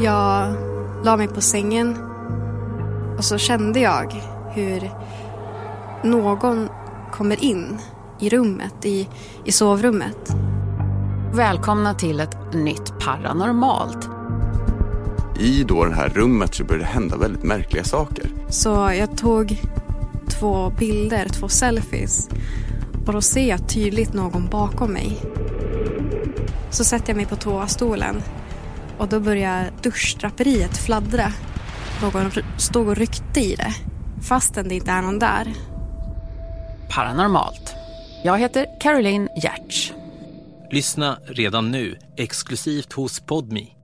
Jag la mig på sängen och så kände jag hur någon kommer in i rummet, i, i sovrummet. Välkomna till ett nytt paranormalt. I då det här rummet så började det hända väldigt märkliga saker. Så jag tog två bilder, två selfies. Och då ser jag tydligt någon bakom mig. Så sätter jag mig på toastolen och då börjar duschdraperiet fladdra. Någon stod och ryckte i det, fastän det inte är någon där. Paranormalt. Jag heter Caroline Giertz. Lyssna redan nu exklusivt hos Podmi.